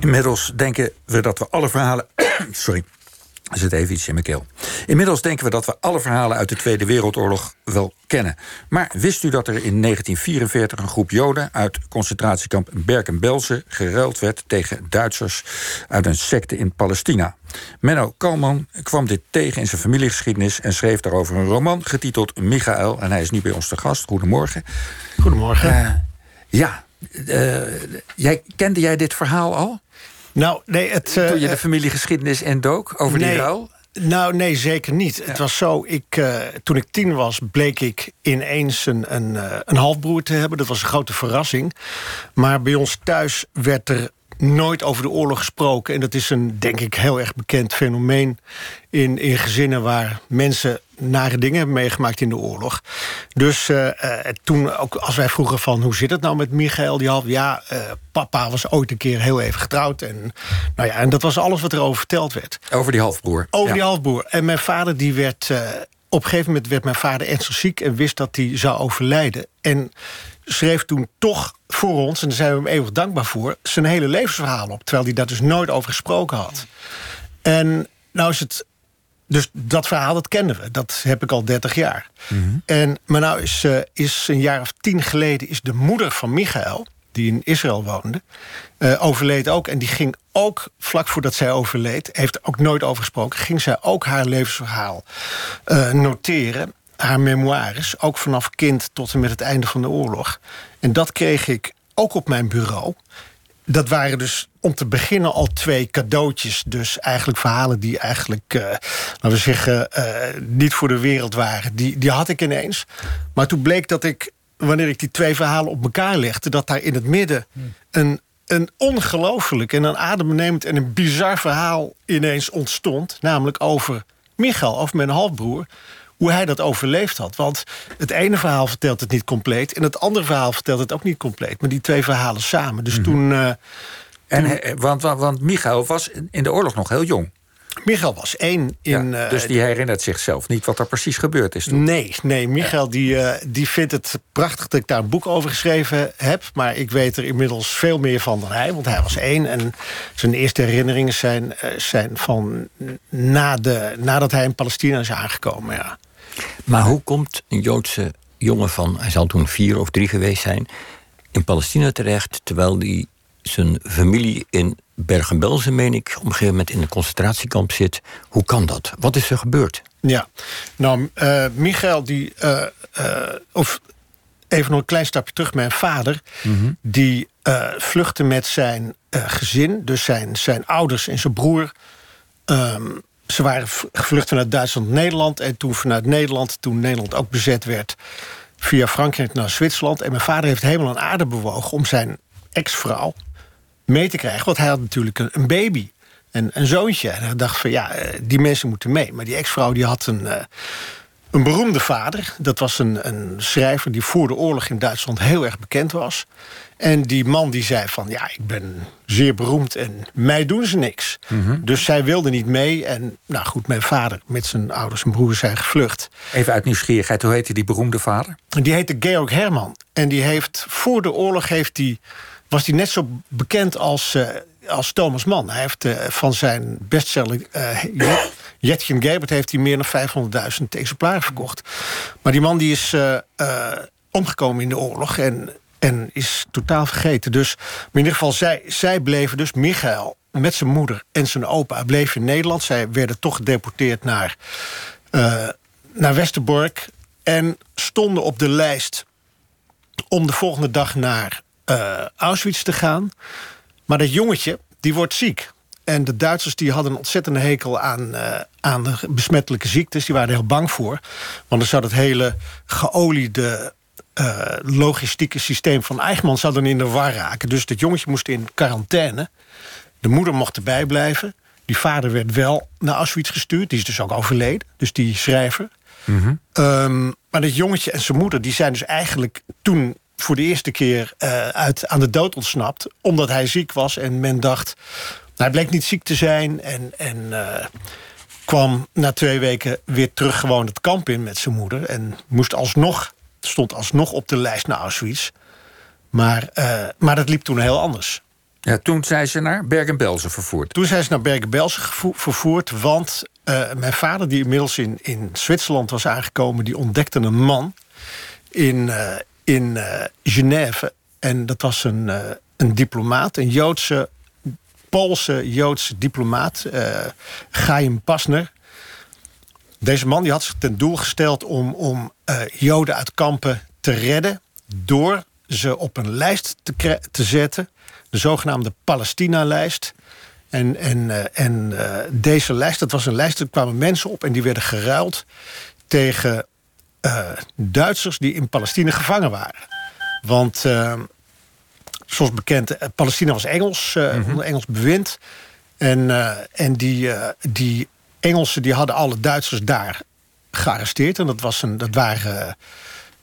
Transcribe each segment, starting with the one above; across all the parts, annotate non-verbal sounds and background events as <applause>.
Inmiddels denken we dat we alle verhalen. <coughs> Sorry. Er zit even iets in mijn keel. Inmiddels denken we dat we alle verhalen uit de Tweede Wereldoorlog wel kennen. Maar wist u dat er in 1944 een groep Joden uit concentratiekamp Berken-Belsen geruild werd tegen Duitsers uit een secte in Palestina? Menno Kalman kwam dit tegen in zijn familiegeschiedenis en schreef daarover een roman getiteld Michael. En hij is nu bij ons te gast. Goedemorgen. Goedemorgen. Uh, ja, uh, jij, kende jij dit verhaal al? Nou, nee, het. Toen je de familiegeschiedenis en dook over nee, die ruil? Nou, nee, zeker niet. Het was zo, ik, uh, toen ik tien was, bleek ik ineens een, een, een halfbroer te hebben. Dat was een grote verrassing. Maar bij ons thuis werd er nooit over de oorlog gesproken. En dat is een, denk ik, heel erg bekend fenomeen in, in gezinnen waar mensen nare dingen hebben meegemaakt in de oorlog. Dus uh, uh, toen, ook als wij vroegen van hoe zit het nou met Michael, die half, ja, uh, papa was ooit een keer heel even getrouwd. En, nou ja, en dat was alles wat erover verteld werd. Over die halfbroer. Over ja. die halfbroer. En mijn vader, die werd. op een gegeven moment werd mijn vader ernstig ziek en wist dat hij zou overlijden. En schreef toen toch voor ons, en daar zijn we hem eeuwig dankbaar voor, zijn hele levensverhaal op. Terwijl hij daar dus nooit over gesproken had. En nou is het. Dus dat verhaal, dat kenden we. Dat heb ik al 30 jaar. Mhm. Mm -hmm. En, maar nou is, uh, is een jaar of tien geleden... is de moeder van Michael, die in Israël woonde... Uh, overleed ook. En die ging ook, vlak voordat zij overleed... heeft er ook nooit over gesproken... ging zij ook haar levensverhaal uh, noteren haar memoires, ook vanaf kind tot en met het einde van de oorlog. En dat kreeg ik ook op mijn bureau. Dat waren dus om te beginnen al twee cadeautjes. Dus eigenlijk verhalen die eigenlijk, uh, laten we zeggen, uh, niet voor de wereld waren. Die, die had ik ineens. Maar toen bleek dat ik, wanneer ik die twee verhalen op elkaar legde, dat daar in het midden een, een ongelooflijk en een adembenemend en een bizar verhaal ineens ontstond. Namelijk over Michael, over mijn halfbroer hoe hij dat overleefd had. Want het ene verhaal vertelt het niet compleet... en het andere verhaal vertelt het ook niet compleet. Maar die twee verhalen samen. Dus mm -hmm. toen... Uh, en, toen... want, want, want Michael was in de oorlog nog heel jong. Michael was één in... Ja, dus die herinnert zichzelf niet wat er precies gebeurd is toen? Nee, nee Michael ja. die, uh, die vindt het prachtig dat ik daar een boek over geschreven heb. Maar ik weet er inmiddels veel meer van dan hij. Want hij was één en zijn eerste herinneringen zijn, zijn van na de, nadat hij in Palestina is aangekomen. Ja. Maar hoe komt een Joodse jongen van... hij zal toen vier of drie geweest zijn... in Palestina terecht, terwijl hij zijn familie in Bergen-Belsen, meen ik... op een gegeven moment in een concentratiekamp zit. Hoe kan dat? Wat is er gebeurd? Ja, nou, uh, Michael, die... Uh, uh, of even nog een klein stapje terug. Mijn vader, mm -hmm. die vluchtte met zijn gezin... dus zijn, zijn ouders en zijn broer... Um, ze waren gevlucht vanuit Duitsland Nederland. En toen vanuit Nederland, toen Nederland ook bezet werd... via Frankrijk naar Zwitserland. En mijn vader heeft helemaal een aarde bewogen... om zijn ex-vrouw mee te krijgen. Want hij had natuurlijk een, baby. En een zoontje. En hij dacht van, ja, die mensen moeten mee. Maar die ex-vrouw die had een, uh, een beroemde vader. Dat was een, een schrijver die voor de oorlog in Duitsland heel erg bekend was. En die man die zei van, ja, ik ben zeer beroemd en mij doen ze niks. Mm -hmm. Dus zij wilde niet mee. En nou goed, mijn vader met zijn ouders en broers zijn gevlucht. Even uit nieuwsgierigheid, hoe heette die beroemde vader? Die heette Georg Herman. En die heeft, voor de oorlog heeft die, was hij net zo bekend als, uh, als Thomas Mann. Hij heeft uh, van zijn bestseller uh, Jetjen Gebert heeft hij meer dan 500.000 exemplaren verkocht. Maar die man die is omgekomen in de oorlog en en is totaal vergeten. Dus maar in ieder geval, zij, zij bleven dus, Michael met zijn moeder en zijn opa... bleven in Nederland. Zij werden toch gedeporteerd naar, naar Westerbork... en stonden op de lijst om de volgende dag naar Auschwitz te gaan. Maar dat jongetje, die wordt ziek. En de Duitsers die hadden een ontzettende hekel aan, uh, aan de besmettelijke ziektes. Die waren er heel bang voor. Want dan zou dat hele geoliede uh, logistieke systeem van Eichmann zou dan in de war raken. Dus dat jongetje moest in quarantaine. De moeder mocht erbij blijven. Die vader werd wel naar Auschwitz gestuurd. Die is dus ook overleden. Dus die schrijver. Mm -hmm. um, maar dat jongetje en zijn moeder... die zijn dus eigenlijk toen voor de eerste keer uh, uit, aan de dood ontsnapt. Omdat hij ziek was en men dacht... Hij bleek niet ziek te zijn en... en uh, kwam na twee weken weer terug gewoon het kamp in met zijn moeder. En moest alsnog stond alsnog op de lijst naar Auschwitz. Maar, uh, maar dat liep toen heel anders. Ja, toen zijn ze naar Bergen-Belsen vervoerd. Toen zijn ze naar Bergen-Belsen vervoerd, want uh, mijn vader, die inmiddels in, in Zwitserland was aangekomen, die ontdekte een man in, uh, in uh, Genève. En dat was een, een diplomaat, een Joodse, Poolse Joodse diplomaat, Chaim Pasner. Deze man die had zich ten doel gesteld om, om Joden uit kampen te redden door ze op een lijst te, te zetten, de zogenaamde Palestina-lijst. En, en, uh, en uh, deze lijst, dat was een lijst, er kwamen mensen op en die werden geruild tegen uh, Duitsers die in Palestina gevangen waren. Want, zoals bekend, Palestina was Engels, mm -hmm. onder Engels bewind. En, en die, die Engelsen die hadden alle Duitsers daar gearresteerd. En dat, was een, dat waren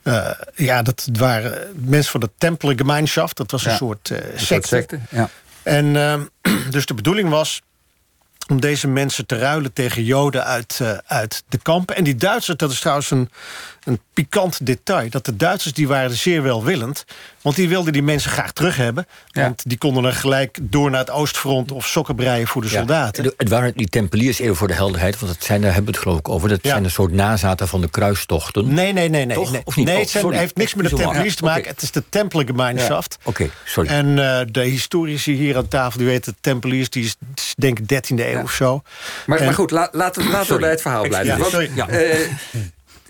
uh, ja, dat waren mensen van de Tempelgemeinschaft. Dat was een soort uh, secte. secte ja. En uh, <clears throat> dus de bedoeling was om deze mensen te ruilen tegen Joden uit, uh, uit de kampen. En die Duitsers, dat is trouwens een, een pikant detail... dat de Duitsers die waren zeer welwillend... want die wilden die mensen graag terug hebben. Want die konden er gelijk door naar het oostfront... of sokken breien voor de soldaten. Het waren die tempeliers, even voor de helderheid... want dat zijn, daar hebben we het geloof ik over... dat zijn een soort nazaten van de kruistochten. Nee, nee, nee. nee, nee. Of niet? Nee, het, zijn, heeft niks met de tempeliers te maken. Het is de Tempelgemeinschaft. Oké, sorry. En uh, de historici hier aan tafel, die weten... de tempeliers, die is denk ik 13e eeuw of zo. Maar, en, maar goed, laten, laten we bij het verhaal blijven. Ja, sorry. Ja. Uh,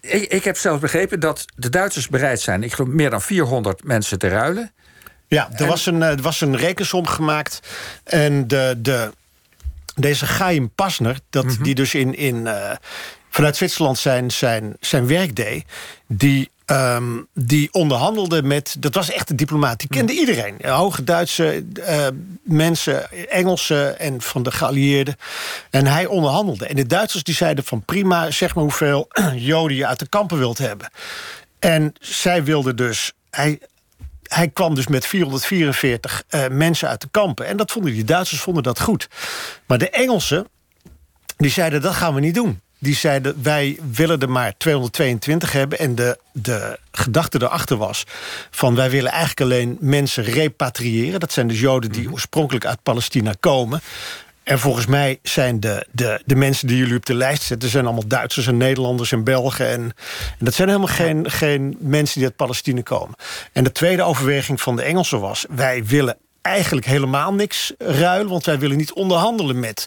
ik, ik heb zelfs begrepen dat de Duitsers bereid zijn... ik geloof meer dan 400 mensen te ruilen. Ja, er, was, een, er was een rekensom gemaakt. En de, de, deze Chaim Pasner, dat, mm -hmm. die dus in, in, uh, vanuit Zwitserland zijn, zijn, zijn werk deed... die Um, die onderhandelde met. Dat was echt een diplomaat. Die kende iedereen. Hoge Duitse uh, mensen, Engelsen en van de geallieerden. En hij onderhandelde. En de Duitsers die zeiden van prima, zeg maar hoeveel <clears throat> Joden je uit de kampen wilt hebben. En zij wilden dus. Hij, hij kwam dus met 444 uh, mensen uit de kampen. En dat vonden die Duitsers vonden dat goed. Maar de Engelsen, die zeiden dat gaan we niet doen die zeiden wij willen er maar 222 hebben. En de, de gedachte erachter was van wij willen eigenlijk alleen mensen repatriëren. Dat zijn dus Joden die mhm. oorspronkelijk uit Palestina komen. En volgens mij zijn de, de, de mensen die jullie op de lijst zetten... zijn allemaal Duitsers en Nederlanders en Belgen. En, en dat zijn helemaal geen, geen mensen die uit Palestina komen. En de tweede overweging van de Engelsen was... wij willen eigenlijk helemaal niks ruilen... want wij willen niet onderhandelen met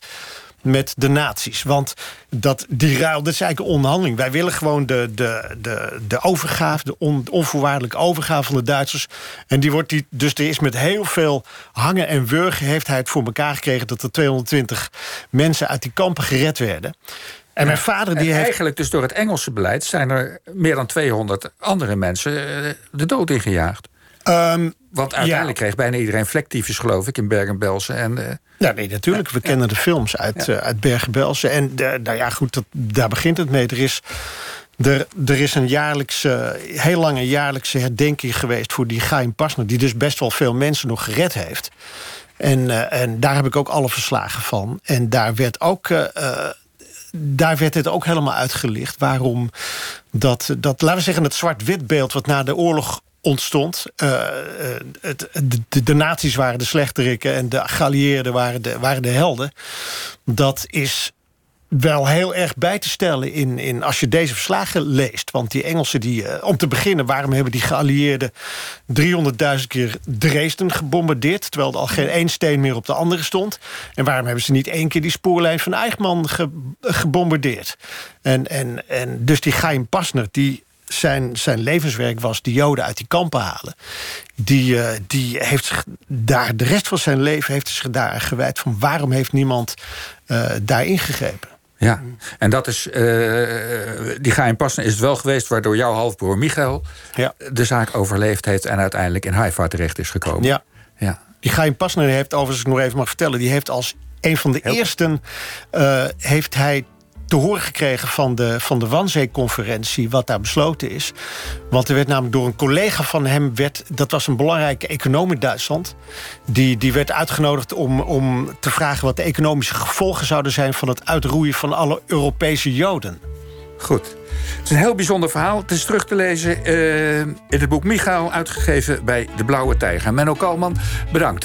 met de nazi's. Want dat, die ruil, dat is eigenlijk een onderhandeling. Wij willen gewoon de, de, de, de overgave, de on, onvoorwaardelijke overgave van de Duitsers. En die wordt die, dus er is met heel veel hangen en wurgen... heeft hij het voor elkaar gekregen dat er 220 mensen uit die kampen gered werden. En mijn vader die heeft... Eigenlijk dus door het Engelse beleid... zijn er meer dan 200 andere mensen eh, de dood ingejaagd. Um, Want uiteindelijk kreeg bijna iedereen vlektiefjes, geloof ik, in Bergen-Belsen. En, uh, ja, nee, natuurlijk. We kennen de films uit, ja. uh, uit Bergen-Belsen. En uh, nou ja, goed, dat, daar begint het mee. Er is, er, er is een jaarlijkse, heel lange jaarlijkse herdenking geweest... voor die Chaim Pasner, die dus best wel veel mensen nog gered heeft. En, en daar heb ik ook alle verslagen van. En daar werd ook daar werd het ook helemaal uitgelicht. Waarom dat, dat laten we zeggen, het zwart-wit beeld... wat na de oorlog ontstond. Uh, het, de, de nazi's waren de slechterikken en de geallieerden waren de, waren de helden. Dat is wel heel erg bij te stellen in, in als je deze verslagen leest. Want die Engelsen, die, uh, om te beginnen... waarom hebben die geallieerden 300.000 keer Dresden gebombardeerd... terwijl er al geen één steen meer op de andere stond? En waarom hebben ze niet één keer die spoorlijn van Eichmann ge, gebombardeerd? En, en, en dus die Chaim Pasner, die zijn, zijn levenswerk was de Joden uit die kampen halen. Die, uh, die heeft zich daar de rest van zijn leven heeft zich daar gewijd van waarom heeft niemand uh, daar ingegrepen. Ja, en dat is, uh, die Chaim Pasner is het wel geweest... waardoor jouw halfbroer Michael ja. de zaak overleefd heeft... en uiteindelijk in Haifa terecht is gekomen. Ja, ja. die Chaim Pasner heeft, overigens nog even mag vertellen... die heeft als een van de Heel eersten... Heeft hij te horen gekregen van de, van de Wanzee-conferentie... wat daar besloten is. Want er werd namelijk door een collega van hem... Werd, dat was een belangrijke econoom in Duitsland... die, die werd uitgenodigd om, om te vragen... wat de economische gevolgen zouden zijn... van het uitroeien van alle Europese Joden. Goed. Het is een heel bijzonder verhaal. Het is terug te lezen uh, in het boek Michael... uitgegeven bij De Blauwe Tijger. Menno Kalman, bedankt.